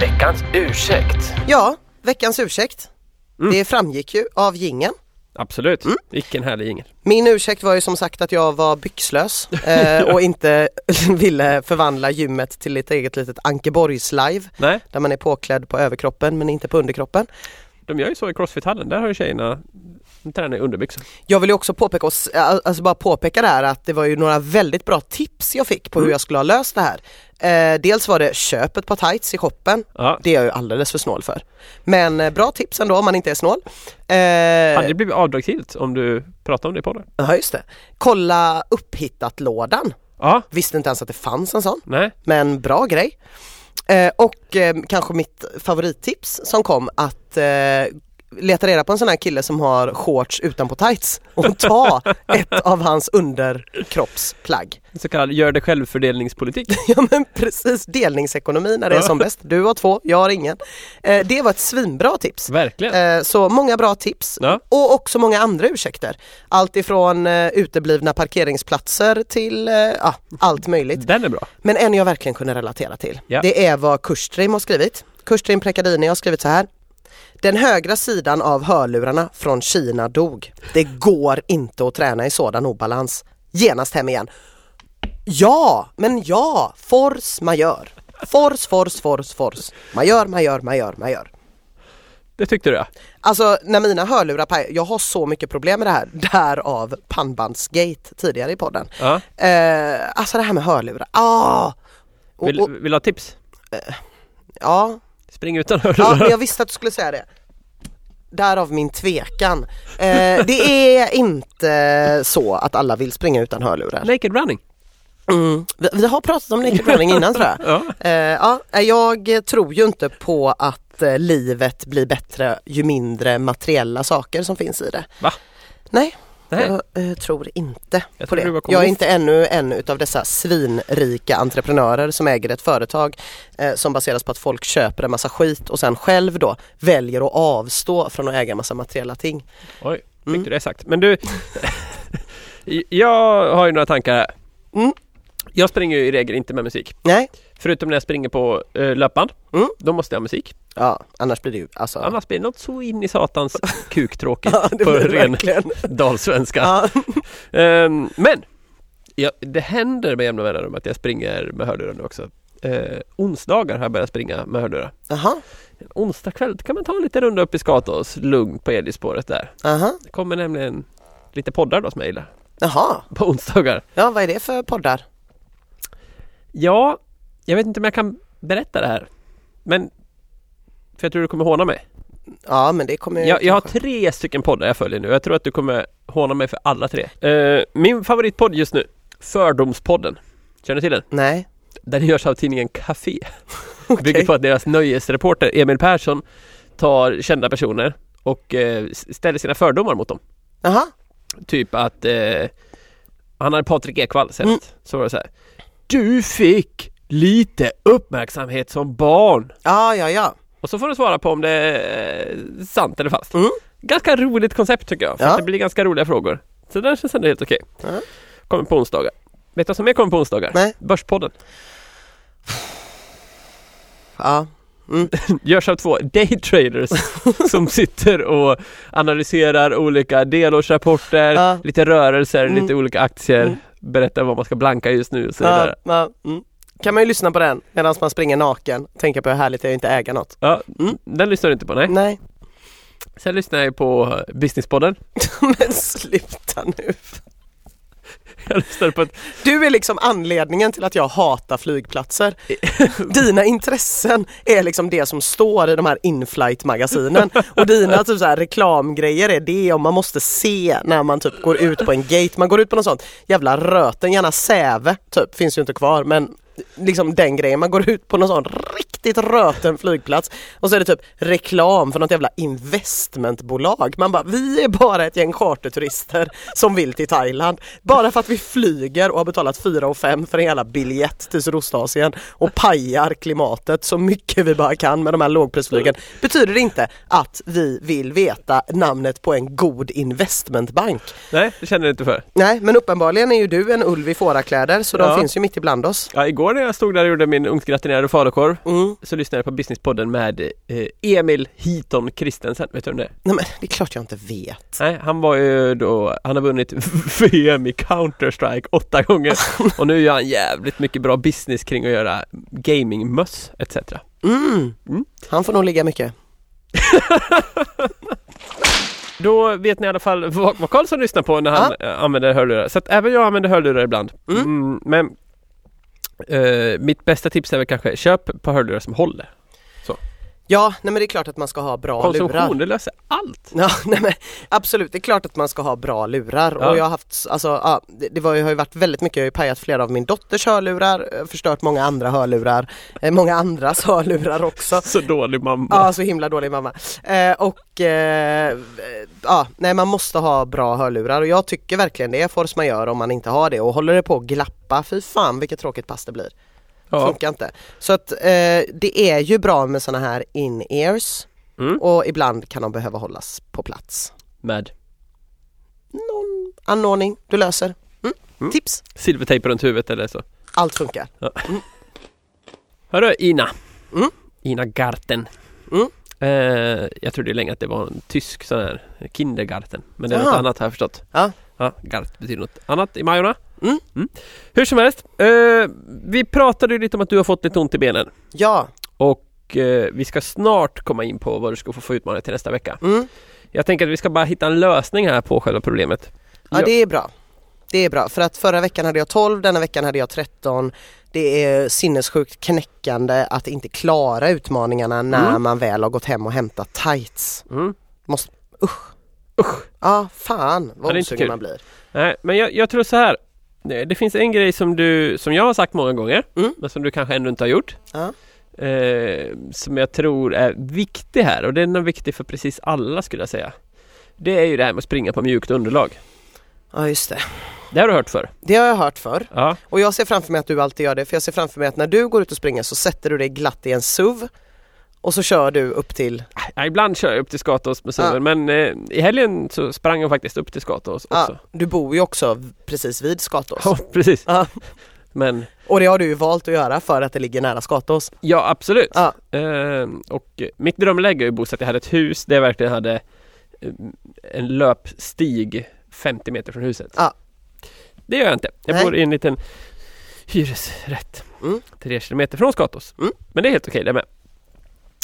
S2: Veckans ursäkt.
S1: Ja, veckans ursäkt.
S2: Mm.
S1: Det framgick ju av gingen.
S2: Absolut.
S1: Mm.
S2: Vilken härlig jingel.
S1: Min ursäkt var ju som sagt att jag var byxlös eh, och inte ville förvandla gymmet till ett eget litet Ankeborgs live
S2: Nej,
S1: där man är påklädd på överkroppen men inte på underkroppen.
S2: de gör ju så i Crossfit-hallen. Där har ju tjejerna de tränar i underbyxor.
S1: Jag vill ju också påpeka, oss- alltså bara påpeka det här att det var ju några väldigt bra tips jag fick på hur jag skulle ha löst det här. Eh, dels var det köp ett par tights i shoppen.
S2: Ja.
S1: Det är jag ju alldeles för snål för. Men eh, bra tips ändå om man inte är snål.
S2: Hade
S1: Eh,
S2: det blivit avdragsgillt om du pratade om det på det?
S1: ja just det. Kolla upphittat-lådan.
S2: Ja,
S1: Visste inte ens att det fanns en sån.
S2: nej.
S1: Men bra grej. Eh, och eh, kanske mitt favorittips som kom att eh, leta reda på en sån här kille som har shorts utanpå tights och ta ett av hans underkroppsplagg.
S2: Så kallad gör det själv-fördelningspolitik.
S1: Ja men precis, delningsekonomi när det är som bäst. Du har två, jag har ingen. Eh, det var ett svinbra tips.
S2: Verkligen.
S1: Eh, så många bra tips
S2: Ja.
S1: och också många andra ursäkter. Allt ifrån eh, uteblivna parkeringsplatser till eh, allt möjligt.
S2: Den är bra.
S1: Men en jag verkligen kunde relatera till.
S2: Ja.
S1: Det är vad Kurstrim har skrivit. Kurstrim Prekadini har skrivit så här. Den högra sidan av hörlurarna från Kina dog. Det går inte att träna i sådan obalans. Genast hem igen. Ja, men ja, force majör. Force, force, force, force. Majör, majör, majör, majör.
S2: Det tyckte du ja.
S1: Alltså när mina hörlurar pajar, jag har så mycket problem med det här, därav pannbandsgate tidigare i podden.
S2: ja.
S1: Eh, alltså det här med hörlurar, ah! Och,
S2: Vill, vill du ha tips?
S1: ja,
S2: Spring utan
S1: Ja,
S2: hörlurar.
S1: men jag visste att du skulle säga det. Därav min tvekan. Eh, det är inte så att alla vill springa utan hörlurar.
S2: Naked running.
S1: Mm. Vi, vi har pratat om naked running innan tror jag.
S2: Ja.
S1: Eh, ja, jag tror ju inte på att eh, livet blir bättre ju mindre materiella saker som finns i det.
S2: Va?
S1: Nej,
S2: Nej.
S1: jag eh, tror inte
S2: Jag
S1: på det. Jag är inte ännu en utav dessa svinrika entreprenörer som äger ett företag eh, som baseras på att folk köper en massa skit och sen själv då väljer att avstå från att äga en massa materiella ting.
S2: Oj, fick
S1: Mm.
S2: du det sagt. Men du, jag har ju några tankar.
S1: Mm.
S2: Jag springer ju i regel inte med musik.
S1: Nej,
S2: Förutom när jag springer på uh, löpband.
S1: Mm.
S2: Då måste jag ha musik.
S1: Ja annars blir det ju alltså.
S2: Annars blir det något så in i satans kuktråkigt
S1: Ja,
S2: på ren dalsvenska.
S1: Ja.
S2: Ehm, men ja, det händer med jämna mellanrum att jag springer med hörlurar nu också. Uh, onsdagar har jag börjat springa med hörlurar.
S1: Jaha,
S2: En onsdag kväll kan man ta en liten runda upp i Skatås lugnt på Edisspåret där.
S1: aha,
S2: Det kommer nämligen lite poddar då som jag gillar
S1: jaha.
S2: på onsdagar.
S1: Ja, vad är det för poddar?
S2: Ja, jag vet inte om jag kan berätta det här. Men för jag tror du kommer håna mig.
S1: Ja, men det kommer
S2: Jag, jag har
S1: kanske.
S2: tre stycken poddar jag följer nu. Jag tror att du kommer håna mig för alla tre. Eh, min favoritpodd just nu, Fördomspodden. Känner du till den?
S1: Nej.
S2: Den görs av tidningen Café.
S1: Okej.
S2: Bygger på att deras nöjesreporter Emil Persson tar kända personer och eh, ställer sina fördomar mot dem.
S1: Jaha,
S2: Typ att eh, han hade Patrik Ekwall senast.
S1: Mm.
S2: Så var det så här. Du fick lite uppmärksamhet som barn.
S1: ja, ja, ja.
S2: Och så får du svara på om det är sant eller falskt.
S1: Mm.
S2: Ganska roligt koncept tycker jag. För
S1: Ja.
S2: det blir ganska roliga frågor. Så den känns ändå helt okej.
S1: Ja.
S2: Kommer på onsdagar. Vet du vad som mer kommer på onsdagar?
S1: Nej.
S2: Börspodden.
S1: Ja. Mm.
S2: Görs av två daytraders som sitter och analyserar olika delårsrapporter,
S1: Ja.
S2: lite rörelser,
S1: Mm.
S2: lite olika aktier,
S1: Mm.
S2: berättar vad man ska blanka just nu och så vidare.
S1: Ja, ja, mm. Kan man ju lyssna på den medan man springer naken. Tänka på hur härligt det är att inte äga något.
S2: Ja,
S1: Mm.
S2: den lyssnar du inte på nej.
S1: Nej,
S2: Sen lyssnar jag ju på Businesspodden.
S1: men sluta nu.
S2: Jag lyssnade på ett,
S1: Du är liksom anledningen till att jag hatar flygplatser. Dina intressen är liksom det som står i de här inflight magasinen och dina typ så här reklamgrejer är det om man måste se när man typ går ut på en gate. Man går ut på något sånt jävla röten, gärna Säve typ, finns ju inte kvar men liksom den grejen. Man går ut på någon sån riktigt röten flygplats och så är det typ reklam för något jävla investmentbolag. Man bara, vi är bara ett gäng charterturister som vill till Thailand. Bara för att vi flyger och har betalat 4 och 5 för en jävla biljett till Sydostasien och pajar klimatet så mycket vi bara kan med de här lågprisflygen. Betyder det inte att vi vill veta namnet på en god investmentbank.
S2: nej, det känner jag inte för.
S1: Nej, men uppenbarligen är ju du en ulv i fårakläder så de
S2: Ja.
S1: finns ju mitt ibland oss.
S2: Ja, igår när jag stod där och gjorde min ugnsgratinerade falukorv
S1: Mm.
S2: Så lyssnade jag på Businesspodden med eh, Emil Hiton Kristensen. Vet du vem det är?
S1: Nej men det är klart jag inte vet.
S2: Nej, han var ju då, han har vunnit VM i Counter-Strike åtta gånger och nu gör han jävligt mycket bra business kring att göra gamingmöss etc.
S1: Mm.
S2: Mm.
S1: Han får nog ligga mycket.
S2: Då vet ni i alla fall vad, vad Karlsson lyssnar på när han eh, använder hörlurar. Så att även jag använder hörlurar ibland.
S1: Mm.
S2: Mm, men Eh, mitt bästa tips är väl kanske köp på hörlurar som håller.
S1: Ja, nej men det är klart att man ska ha bra lurar.
S2: Konsumtion, det löser allt.
S1: Ja, nej men absolut, det är klart att man ska ha bra lurar
S2: Ja.
S1: och jag har haft, alltså ja, det, det var, ju- har ju varit väldigt mycket, jag har ju pajat flera av min dotters hörlurar, eh, förstört många andra hörlurar, eh, många andras hörlurar också.
S2: Så dålig mamma.
S1: Ja, så himla dålig mamma. Eh, och eh, ja, nej man måste ha bra hörlurar och jag tycker verkligen det är force majeure om man inte har det och håller det på att glappa, fy fan vilket tråkigt pass det blir.
S2: Ja.
S1: Funkar inte. Så att eh, det är ju bra med såna här in-ears
S2: Mm.
S1: och ibland kan de behöva hållas på plats.
S2: Med
S1: Någon anordning du löser. Mm.
S2: Mm.
S1: Tips!
S2: silvertejp runt huvudet eller så.
S1: Allt funkar.
S2: Hörru Ina.
S1: Mm.
S2: Ina Garten.
S1: Mm.
S2: Eh, jag trodde länge att det var en tysk sån här Kindergarten. Men det är något
S1: Aha.
S2: annat har jag förstått.
S1: Ja.
S2: Ja, Gart betyder något annat i Majorna.
S1: Mm.
S2: Hur som helst. Eh, vi pratade ju lite om att du har fått lite ont i benen.
S1: Ja.
S2: Och eh, vi ska snart komma in på vad du ska få få utmaning till nästa vecka.
S1: Mm.
S2: Jag tänker att vi ska bara hitta en lösning här på själva problemet.
S1: ja, det är bra. Det är bra för att förra veckan hade jag 12, denna veckan hade jag 13. Det är sinnessjukt knäckande att inte klara utmaningarna när
S2: Mm.
S1: man väl har gått hem och hämtat tights.
S2: Mm.
S1: Måste, usch.
S2: Usch.
S1: Ja, fan vad osugen man blir.
S2: Nej, men jag, jag tror så här. Det finns en grej som du, som jag har sagt många gånger,
S1: Mm.
S2: men som du kanske ännu inte har gjort.
S1: Ja.
S2: Eh, som jag tror är viktig här och den är viktig för precis alla skulle jag säga. Det är ju det här med att springa på mjukt underlag.
S1: ja, just det.
S2: Det har du hört för.
S1: Det har jag hört för.
S2: Ja,
S1: Och jag ser framför mig att du alltid gör det, för jag ser framför mig att när du går ut och springer så sätter du dig glatt i en SUV och så kör du upp till,
S2: Ja, ibland kör jag upp till Skatås med suven men eh, i helgen så sprang jag faktiskt upp till Skatås också.
S1: ja, du bor ju också precis vid Skatås.
S2: Ja, precis.
S1: Ja.
S2: Men
S1: Och det har du ju valt att göra för att det ligger nära Skatås.
S2: ja, absolut.
S1: Ja.
S2: Eh, och mitt drömläge är ju bosatt. Jag hade ett hus där jag verkligen hade eh, en löpstig 50 meter från huset.
S1: Ja.
S2: Det gör jag inte. Jag
S1: Nej.
S2: bor i en liten hyresrätt.
S1: Mm.
S2: Tre kilometer från Skatås.
S1: Mm.
S2: Men det är helt okej det med.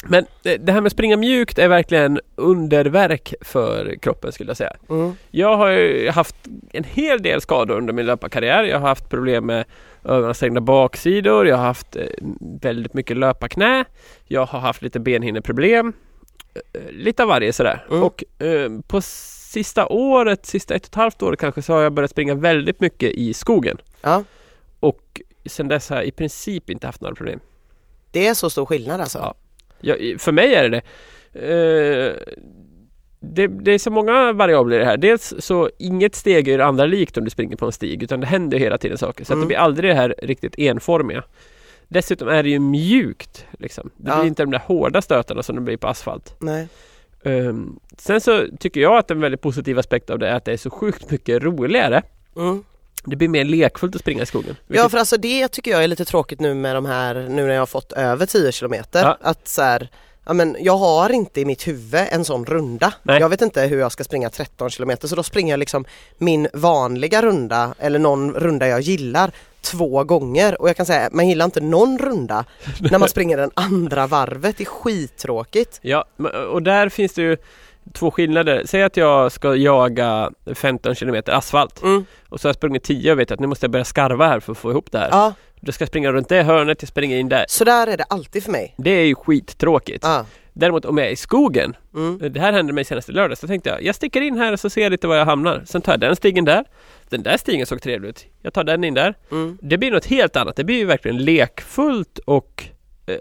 S2: Men det det här med springa mjukt är verkligen underverk för kroppen skulle jag säga.
S1: Mm.
S2: Jag har ju haft en hel del skador under min löparkarriär. Jag har haft problem med överansträngda baksidor. Jag har haft eh, väldigt mycket löparknä. Jag har haft lite benhinneproblem. Eh, Lite av varje sådär.
S1: Mm.
S2: Och eh, på sista året, sista ett och ett halvt år kanske, så har jag börjat springa väldigt mycket i skogen.
S1: Ja,
S2: Och sen dess har jag i princip inte haft några problem.
S1: det är så stor skillnad alltså.
S2: Ja. Jag, för mig är det det. Eh, det. Det är så många variabler i det här. Dels så inget steg är det andra likt om du springer på en stig utan det händer hela tiden saker. Så att
S1: Mm.
S2: det blir aldrig det här riktigt enformiga. Dessutom är det ju mjukt. Liksom. Det
S1: Ja.
S2: blir inte de där hårda stötarna som det blir på asfalt. Ehm, sen så tycker jag att en väldigt positiv aspekt av det är att det är så sjukt mycket roligare.
S1: Mm.
S2: Det blir mer lekfullt att springa i skogen.
S1: Ja
S2: Vilket-
S1: för alltså det tycker jag är lite tråkigt nu med de här, nu när jag har fått över 10 kilometer.
S2: Ja.
S1: Att så här, ja men jag har inte i mitt huvud en sån runda.
S2: Nej.
S1: Jag vet inte hur jag ska springa 13 kilometer så då springer jag liksom min vanliga runda eller någon runda jag gillar två gånger och jag kan säga man gillar inte någon runda när man springer den andra varvet. Det är skittråkigt.
S2: Ja, och där finns det ju två skillnader. Säg att jag ska jaga 15 kilometer asfalt
S1: Mm.
S2: och så har jag sprungit 10 och vet att nu måste jag börja skarva här för att få ihop det här.
S1: Ja,
S2: Då ska jag springa runt det hörnet, jag springer in där.
S1: så där är det alltid för mig.
S2: Det är ju skittråkigt.
S1: Ja.
S2: Däremot om jag är i skogen,
S1: Mm.
S2: det här hände mig senast i lördags, då tänkte jag jag sticker in här och så ser jag lite var jag hamnar. Sen tar jag den stigen där. Den där stigen såg trevlig ut. Jag tar den in där.
S1: Mm.
S2: Det blir något helt annat. Det blir ju verkligen lekfullt och eh,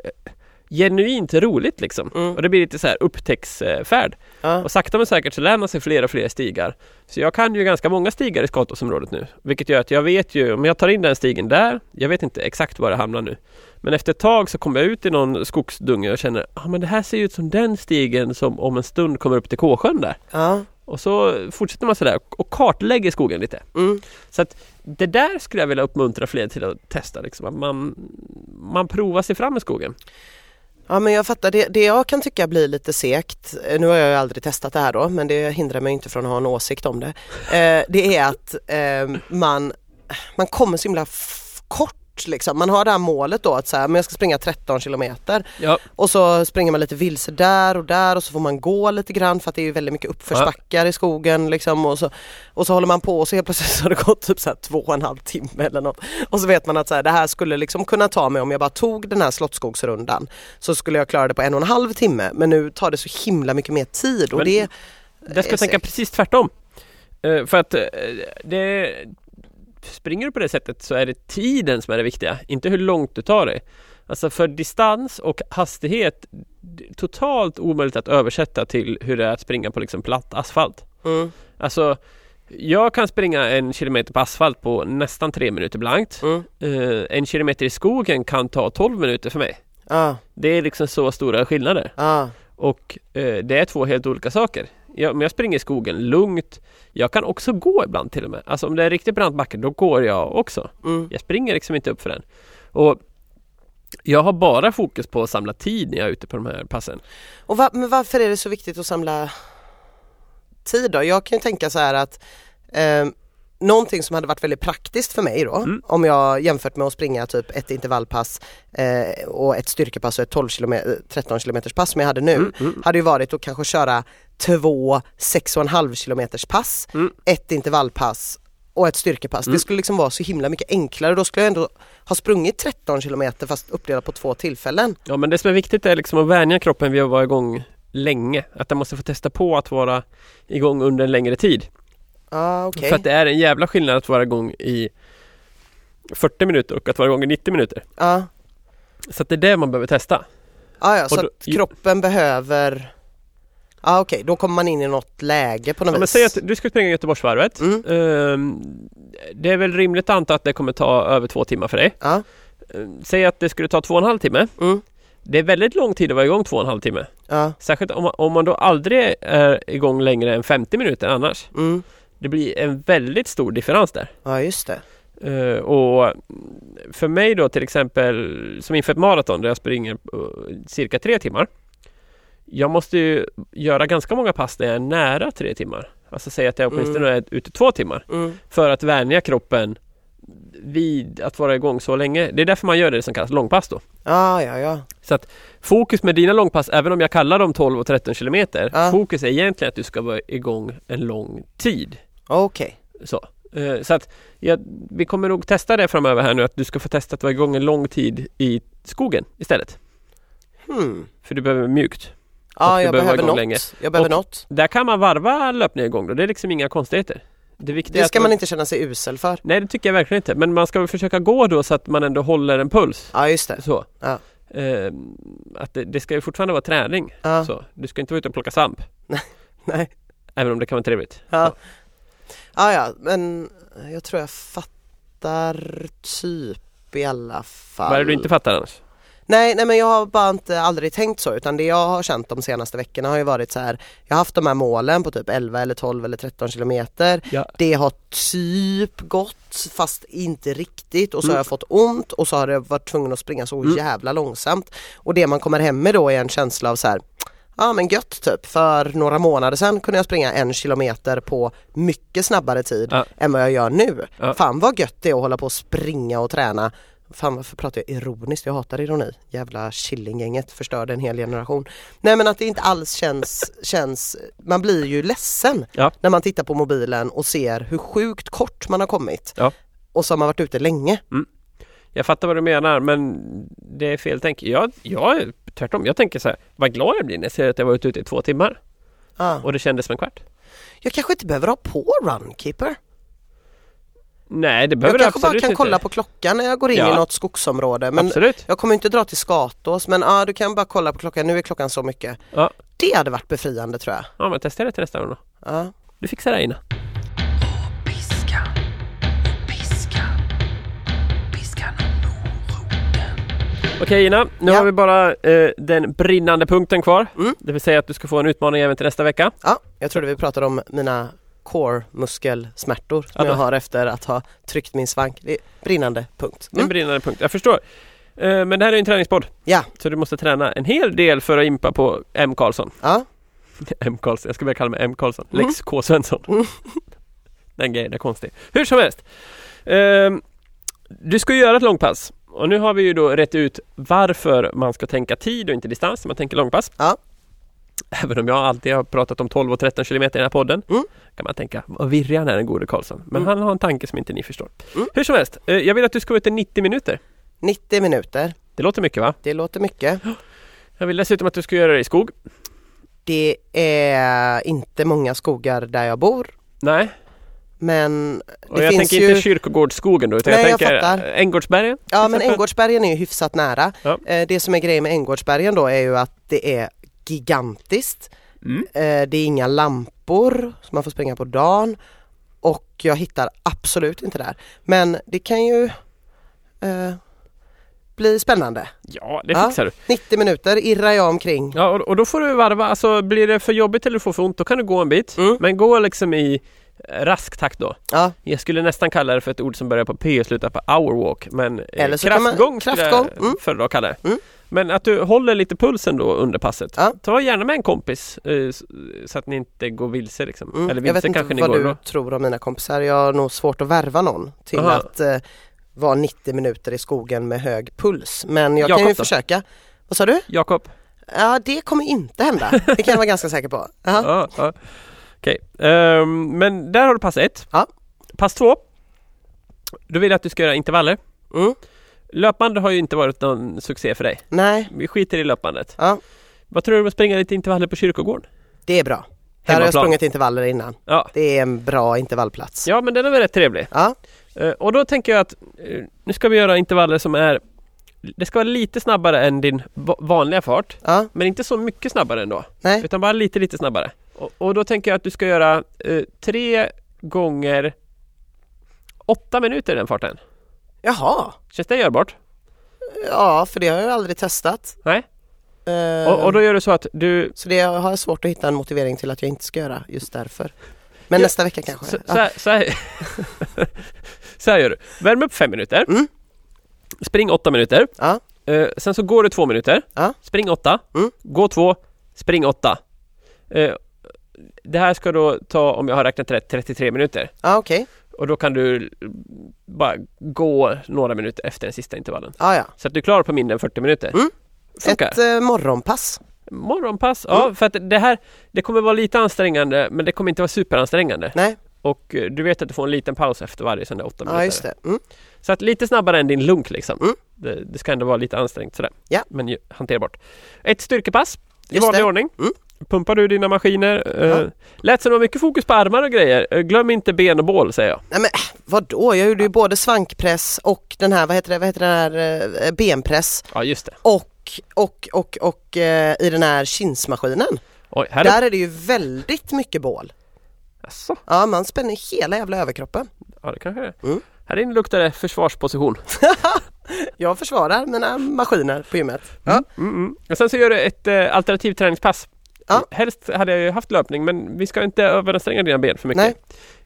S2: genuint roligt liksom.
S1: Mm.
S2: Och det blir lite så här upptäcktsfärd.
S1: Ja.
S2: Och sakta men säkert så lär man sig fler och fler stigar. Så jag kan ju ganska många stigar i Skatåsområdet nu. Vilket gör att jag vet ju, om jag tar in den stigen där, jag vet inte exakt var det hamnar nu. Men efter ett tag så kommer jag ut i någon skogsdunge och känner, ja ah, men det här ser ju ut som den stigen som om en stund kommer upp till Kåsjön där.
S1: Ja.
S2: Och så fortsätter man sådär och kartlägger skogen lite.
S1: Mm.
S2: Så att det där skulle jag vilja uppmuntra fler till att testa. Liksom. Att man, man provar sig fram i skogen.
S1: Ja men jag fattar, det, det jag kan tycka blir lite segt, eh, nu har jag ju aldrig testat det här då men det hindrar mig inte från att ha en åsikt om det. Eh, det är att eh, man, man kommer så himla kort liksom. Man har det här målet då att så här, men jag ska springa 13 kilometer.
S2: Ja,
S1: och så springer man lite vilse där och där och så får man gå lite grann för att det är väldigt mycket uppförsbackar i skogen liksom. Och så, och så håller man på och så helt plötsligt så har det gått typ så här två och en halv timme eller något. Och så vet man att så här, det här skulle liksom kunna ta mig om jag bara tog den här Slottsskogsrundan så skulle jag klara det på en och en halv timme. Men nu tar det så himla mycket mer tid och
S2: Men
S1: det
S2: där ska jag tänka precis tvärtom. Eh, för att eh, det, springer du på det sättet så är det tiden som är det viktiga, inte hur långt du tar dig. Alltså för distans och hastighet, totalt omöjligt att översätta till hur det är att springa på liksom platt asfalt.
S1: Mm,
S2: Alltså, jag kan springa en kilometer på asfalt på nästan tre minuter blankt.
S1: mm,
S2: Eh, en kilometer i skogen kan ta 12 minuter för mig.
S1: ja,
S2: Det är liksom så stora skillnader.
S1: ja,
S2: Och eh, det är två helt olika saker. Jag, om jag springer i skogen lugnt, jag kan också gå ibland till och med. Alltså om det är riktigt brant backe, då går jag också.
S1: mm,
S2: Jag springer liksom inte upp för den. Och jag har bara fokus på att samla tid när jag är ute på de här passen.
S1: Och va, men varför är det så viktigt att samla tid då? Jag kan ju tänka så här att eh, någonting som hade varit väldigt praktiskt för mig då
S2: Mm.
S1: om jag jämfört med att springa typ ett intervallpass eh, och ett styrkepass och ett 12 km, 13 km pass som jag hade nu
S2: Mm, mm.
S1: hade ju varit att kanske köra två 6,5 km pass,
S2: Mm.
S1: ett intervallpass och ett styrkepass.
S2: Mm.
S1: Det skulle liksom vara så himla mycket enklare. Då skulle jag ändå ha sprungit 13 km fast uppdelat på två tillfällen.
S2: Ja men det som är viktigt är liksom att vänja kroppen vid att vara igång länge. Att den måste få testa på att vara igång under en längre tid.
S1: Ah, okej.
S2: För att det är en jävla skillnad att vara igång i 40 minuter och att vara igång i 90 minuter.
S1: Ja.
S2: Så att det är det man behöver testa.
S1: Ah, ja, så
S2: Och då-
S1: att kroppen behöver Ja ah, okej, då kommer man in i något läge på något
S2: Ja, men
S1: vis.
S2: säg att du ska springa Göteborgsvarvet.
S1: Mm.
S2: Ehm, det är väl rimligt att anta att det kommer ta över två timmar för dig.
S1: Ja,
S2: Ehm, säg att det skulle ta två och en halv timme.
S1: mm,
S2: Det är väldigt lång tid att vara igång två och en halv timme.
S1: ja,
S2: Särskilt om man, om man då aldrig är igång längre än 50 minuter annars.
S1: mm,
S2: Det blir en väldigt stor differens där.
S1: ja just det.
S2: Eh, och för mig då till exempel som inför ett maraton där jag springer eh, cirka tre timmar. Jag måste ju göra ganska många pass där jag är nära tre timmar. Alltså säga att jag åtminstone är ute två timmar.
S1: Mm,
S2: För att vänja kroppen vid att vara igång så länge. Det är därför man gör det som kallas långpass då.
S1: ja, ja, ja.
S2: Så att fokus med dina långpass, även om jag kallar dem 12 och 13 kilometer.
S1: Ja.
S2: Fokus är egentligen att du ska vara igång en lång tid.
S1: Okej.
S2: Så, Eh, så att ja, vi kommer nog testa det framöver här nu att du ska få testa att vara igång en lång tid i skogen istället.
S1: Hmm.
S2: För du behöver mjukt.
S1: Ja,
S2: du
S1: jag
S2: behöver
S1: något.
S2: länge.
S1: Jag behöver
S2: Och-
S1: något.
S2: Där kan man varva löpning igång då. Det är liksom inga konstigheter. Det,
S1: Det ska man inte känna sig usel för.
S2: Nej det tycker jag verkligen inte. Men man ska väl försöka gå då så att man ändå håller en puls.
S1: Ja, just det.
S2: Så.
S1: Ja.
S2: Eh, att det, det ska ju fortfarande vara träning.
S1: Ja.
S2: Så. Du ska inte vara ute och plocka svamp.
S1: Nej.
S2: Även om det kan vara trevligt.
S1: Ja. Ja, ja, men jag tror jag fattar typ i alla fall.
S2: Vad är det du inte fattar annars?
S1: Nej, nej men jag har bara inte aldrig tänkt så utan det jag har känt de senaste veckorna har ju varit så här Jag har haft de här målen på typ 11 eller 12 eller 13 kilometer
S2: Ja.
S1: Det har typ gått fast inte riktigt och så
S2: Mm.
S1: har jag fått ont och så har jag varit tvungen att springa så
S2: Mm.
S1: jävla långsamt Och det man kommer hem med då är en känsla av så här Ja men gött typ, för några månader sedan kunde jag springa en kilometer på mycket snabbare tid
S2: Ja.
S1: än vad jag gör nu.
S2: Ja.
S1: Fan vad gött det är att hålla på och springa och träna fan varför pratar jag ironiskt? Jag hatar ironi. Jävla Killinggänget förstörde en hel generation. Nej men att det inte alls känns, känns man blir ju ledsen
S2: Ja.
S1: när man tittar på mobilen och ser hur sjukt kort man har kommit. Och så har man varit ute länge.
S2: Jag fattar vad du menar men det är fel tänk. Jag, jag tvärtom, jag tänker så här, vad glad jag blir när jag ser att jag varit ute i två timmar
S1: Ja.
S2: och det kändes som en kvart.
S1: Jag kanske inte behöver ha på Runkeeper.
S2: Nej det
S1: Jag
S2: behöver du
S1: kanske bara kan
S2: inte.
S1: kolla på klockan när jag går in
S2: Ja.
S1: i något skogsområde. Men
S2: Absolut.
S1: jag kommer inte dra till Skatås men ja, du kan bara kolla på klockan, nu är klockan så mycket.
S2: Ja.
S1: Det hade varit befriande tror jag.
S2: Ja men testa det till nästa gång då.
S1: Ja.
S2: Du fixar det Ina. Okej Ina, nu
S1: Ja.
S2: har vi bara eh, den brinnande punkten kvar.
S1: Mm.
S2: Det vill säga att du ska få en utmaning även till nästa vecka.
S1: Ja, jag trodde vi pratade om mina core muskelsmärtor som
S2: Ja,
S1: jag har efter att ha tryckt min svank. Det är brinnande punkt.
S2: En
S1: Mm.
S2: brinnande punkt, jag förstår. Eh, men det här är en träningspodd.
S1: Ja.
S2: Så du måste träna en hel del för att impa på M. Karlsson.
S1: Ja,
S2: M. Karlsson, jag ska börja kalla mig M. Karlsson.
S1: Mm.
S2: Lex K. Svensson.
S1: Mm.
S2: Den grejen är konstig. Hur som helst. Ehm, du ska ju göra ett långpass. Och nu har vi ju då rätt ut varför man ska tänka tid och inte distans när man tänker långpass.
S1: Ja.
S2: Även om jag alltid har pratat om 12 och 13 kilometer i den här podden.
S1: Mm.
S2: Kan man tänka, vad virrig han är den gode Karlsson. Men
S1: Mm.
S2: han har en tanke som inte ni förstår.
S1: Mm.
S2: Hur som helst, eh, jag vill att du ska vara ute 90 minuter.
S1: 90 minuter.
S2: Det låter mycket va?
S1: Det låter mycket.
S2: Jag vill dessutom att du ska göra det i skog.
S1: Det är inte många skogar där jag bor.
S2: Nej,
S1: Men
S2: och
S1: det
S2: jag
S1: finns
S2: tänker
S1: ju...
S2: inte kyrkogårdsskogen då utan
S1: Nej,
S2: jag
S1: jag
S2: tänker Änggårdsbergen.
S1: Ja men. Änggårdsbergen är ju hyfsat nära.
S2: Ja.
S1: Eh, Det som är grejen med Änggårdsbergen då är ju att det är gigantiskt.
S2: Mm.
S1: Eh, Det är inga lampor så man får springa på dagen och jag hittar absolut inte där. Men det kan ju eh, bli spännande.
S2: Ja, det
S1: Ja.
S2: fixar du.
S1: 90 minuter irrar jag omkring.
S2: Ja, och, och då får du varva, alltså blir det för jobbigt eller du får för ont, då kan du gå en bit.
S1: Mm.
S2: Men gå liksom i rask takt då.
S1: Ja,
S2: Jag skulle nästan kalla det för ett ord som börjar på P och slutar på hour walk. Men eh,
S1: Eller så kan man-
S2: kraftgång skulle
S1: kraftgång,
S2: jag
S1: mm.
S2: föredra att kalla det.
S1: Mm.
S2: Men att du håller lite pulsen då under passet.
S1: Ja.
S2: Ta gärna med en kompis eh, så att ni inte går vilse liksom.
S1: mm.
S2: Eller
S1: jag vet
S2: vilse
S1: inte
S2: kanske ni
S1: vad du
S2: då.
S1: tror om mina kompisar. Jag har nog svårt att värva någon till
S2: Aha.
S1: att eh, vara 90 minuter i skogen med hög puls. Men jag kan
S2: Jakob
S1: ju
S2: då?
S1: försöka. Vad sa du?
S2: Jakob?
S1: Ja det kommer inte hända. Det kan jag vara ganska säker på.
S2: Ja, ja. Okej, Ehm, men där har du pass ett.
S1: Ja.
S2: Pass två. Då vill att du ska göra intervaller.
S1: Mm.
S2: Löpband har ju inte varit någon succé för dig.
S1: Nej,
S2: Vi skiter i löpbandet.
S1: ja,
S2: Vad tror du om att springa lite intervaller på kyrkogården?
S1: det är bra. Där har jag sprungit intervaller innan.
S2: Ja.
S1: Det är en bra intervallplats.
S2: Ja, men den är väl rätt trevlig.
S1: Ja,
S2: Eh, och då tänker jag att eh, nu ska vi göra intervaller som är det ska vara lite snabbare än din va- vanliga fart,
S1: ja,
S2: men inte så mycket snabbare ändå.
S1: nej,
S2: Utan bara lite, lite snabbare. Och, och då tänker jag att du ska göra eh, tre gånger åtta minuter i den farten.
S1: jaha.
S2: Känns det görbart?
S1: Ja, för det har jag aldrig testat.
S2: Nej.
S1: Eh,
S2: Och, och då gör du så att du...
S1: Så det har jag svårt att hitta en motivering till att jag inte ska göra just därför. Men
S2: Ja,
S1: nästa vecka kanske.
S2: Så, så, här, så, här, så här gör du. Värm upp fem minuter.
S1: Mm.
S2: Spring åtta minuter.
S1: Ja.
S2: Eh, sen så går du två minuter.
S1: Ja.
S2: Spring åtta.
S1: Mm.
S2: Gå två. Spring åtta. Eh, det här ska då ta, om jag har räknat rätt, 33 minuter.
S1: Ja, okej.
S2: Och då kan du bara gå några minuter efter den sista intervallen.
S1: Ja, ja.
S2: Så att du är klar på mindre än 40 minuter.
S1: Mm.
S2: Funkar.
S1: Ett eh, morgonpass.
S2: Morgonpass, ja
S1: Mm.
S2: för att det här Det kommer vara lite ansträngande men det kommer inte vara superansträngande.
S1: Nej,
S2: Och eh, du vet att du får en liten paus efter varje sån där åtta minuter.
S1: ja just det. Mm.
S2: Så att lite snabbare än din lunk liksom.
S1: Mm.
S2: Det, det ska ändå vara lite ansträngt sådär.
S1: Ja.
S2: Men hanterbart. Ett styrkepass i
S1: Just
S2: vanlig
S1: det.
S2: ordning.
S1: Mm.
S2: Pumpar du dina maskiner.
S1: Ja.
S2: Eh, lät som det var mycket fokus på armar och grejer. Eh, glöm inte ben och bål säger jag.
S1: Nej men äh, vadå, jag gjorde ju både svankpress och den här, vad heter det, vad heter den här eh, benpress
S2: Ja just det.
S1: och och och och i den här kinsmaskinen.
S2: Oj, här
S1: Där är det ju väldigt mycket bål.
S2: Jaså?
S1: Ja, man spänner hela jävla överkroppen.
S2: Ja det kanske är.
S1: Mm.
S2: Här inne luktar det försvarsposition.
S1: Jag försvarar mina maskiner på gymmet. Ja.
S2: Mm, mm. Och sen så gör du ett eh, alternativt träningspass.
S1: Ja.
S2: Helst hade jag ju haft löpning men vi ska inte överanstränga dina ben för mycket.
S1: Nej.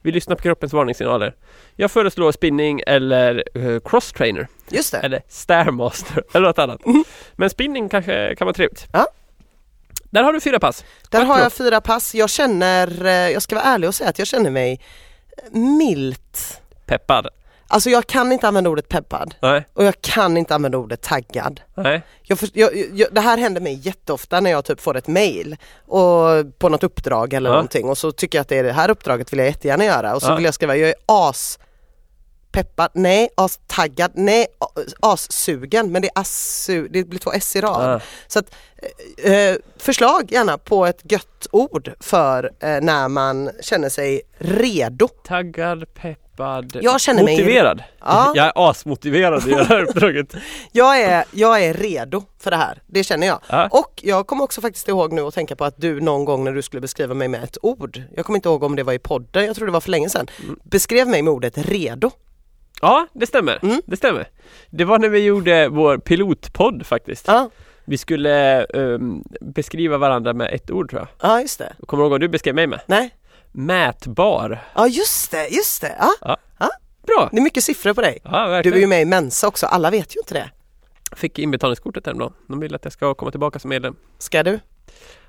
S2: Vi lyssnar på kroppens varningssignaler. Jag föreslår spinning eller uh, cross trainer
S1: Just det.
S2: eller stairmaster eller något annat. Men spinning kanske kan vara trevligt.
S1: Mm. Ja.
S2: Där har du fyra pass.
S1: Där
S2: Tack
S1: har jag fyra pass. Jag känner, eh, jag ska vara ärlig och säga att jag känner mig milt.
S2: Peppad.
S1: Alltså jag kan inte använda ordet peppad
S2: Nej,
S1: och jag kan inte använda ordet taggad.
S2: nej.
S1: Jag, för, jag, jag, det här händer mig jätteofta när jag typ får ett mail och, på något uppdrag eller
S2: Ja.
S1: någonting och så tycker jag att det är det här uppdraget vill jag jättegärna göra och så
S2: Ja.
S1: vill jag skriva jag är as peppad, nej, astaggad, nej, a- assugen men det är assu, det blir två s i rad.
S2: Ja.
S1: Så att, eh, eh, förslag gärna på ett gött ord för eh, när man känner sig redo.
S2: Taggad, peppad,
S1: Jag känner mig-
S2: motiverad.
S1: Ja.
S2: Jag är asmotiverad i det här uppdraget.
S1: Jag är, jag är redo för det här, det känner jag.
S2: Ja.
S1: Och jag kommer också faktiskt ihåg nu att tänka på att du någon gång när du skulle beskriva mig med ett ord, jag kommer inte ihåg om det var i podden, jag tror det var för länge sedan,
S2: Mm.
S1: beskrev mig med ordet redo.
S2: Ja, det stämmer.
S1: Mm.
S2: Det stämmer. Det var när vi gjorde vår pilotpodd faktiskt.
S1: Ja,
S2: Vi skulle ehm, beskriva varandra med ett ord tror jag.
S1: ja just det.
S2: Kommer du ihåg vad du beskrev mig med?
S1: Nej,
S2: Mätbar.
S1: ja just det, just det. Ja,
S2: Bra!
S1: det är mycket siffror på dig.
S2: Ja,
S1: Du är ju med i Mensa också, alla vet ju inte det.
S2: Fick inbetalningskortet häromdagen. De vill att jag ska komma tillbaka som medlem.
S1: Ska du?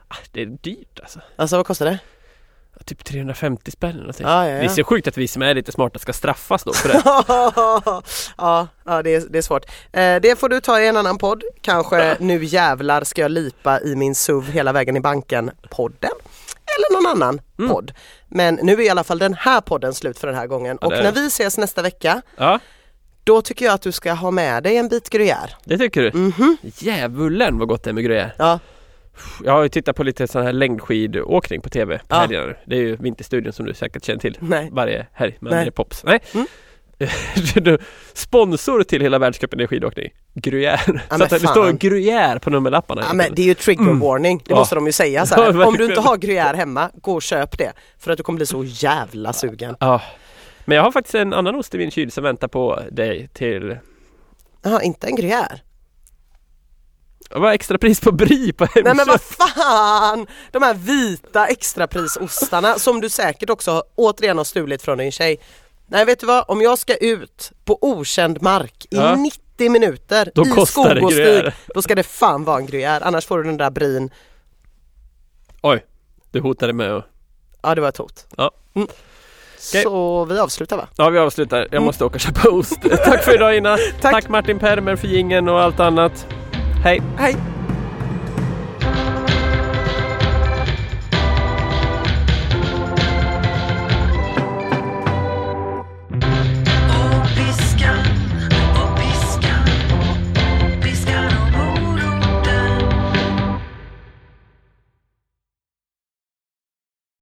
S2: Ah, det är dyrt alltså.
S1: Alltså vad kostar det?
S2: Typ 350 spänn eller någonting.
S1: Ja, ja,
S2: Det är
S1: ja.
S2: så sjukt att vi som är lite smarta ska straffas då för det.
S1: ja, ja det, är, det är svårt. Eh, det får du ta i en annan podd. Kanske Nu jävlar ska jag lipa i min SUV hela vägen i banken podden. Eller någon annan
S2: Mm.
S1: podd. Men nu är i alla fall den här podden slut för den här gången.
S2: Ja,
S1: Och när vi ses nästa vecka,
S2: Ja,
S1: då tycker jag att du ska ha med dig en bit gruyère.
S2: det tycker du?
S1: Mhm.
S2: Djävulen vad gott det är med grejer.
S1: Ja,
S2: Jag har ju tittat på lite sån här längdskidåkning på TV på
S1: Ja.
S2: helgerna nu. Det är ju Vinterstudion som du säkert känner till.
S1: nej.
S2: Varje helg med
S1: Nej.
S2: Pops. Nej.
S1: Mm.
S2: Sponsor till hela världscupen i skidåkning. Gruyère. så
S1: men
S2: att det
S1: fan.
S2: står Gruyère på nummerlapparna.
S1: Ja, men det är ju trigger
S2: Mm.
S1: warning, det
S2: Ja.
S1: måste de ju säga så
S2: Ja,
S1: här. Om du inte har gruyère hemma, gå och köp det. För att du kommer bli så jävla sugen.
S2: Ja. Men jag har faktiskt en annan ost i min kyl som väntar på dig till
S1: Jaha, inte en gruyère?
S2: Vad var extra pris på Brie på Hemköp?
S1: Nej men vad fan! De här vita extraprisostarna som du säkert också återigen har stulit från din tjej. Nej vet du vad, om jag ska ut på okänd mark
S2: Ja.
S1: i 90 minuter
S2: Då
S1: i skog och stig, då ska det fan vara en gruyère, annars får du den där brin.
S2: Oj, du hotade med att...
S1: Ja det var ett hot.
S2: Ja.
S1: Mm.
S2: Okej.
S1: Så vi avslutar va?
S2: Ja, vi avslutar. Jag måste åka och köpa ost. Tack för idag Ina.
S1: Tack.
S2: Tack Martin Permer för gingen och allt annat. Hej!
S1: Hej!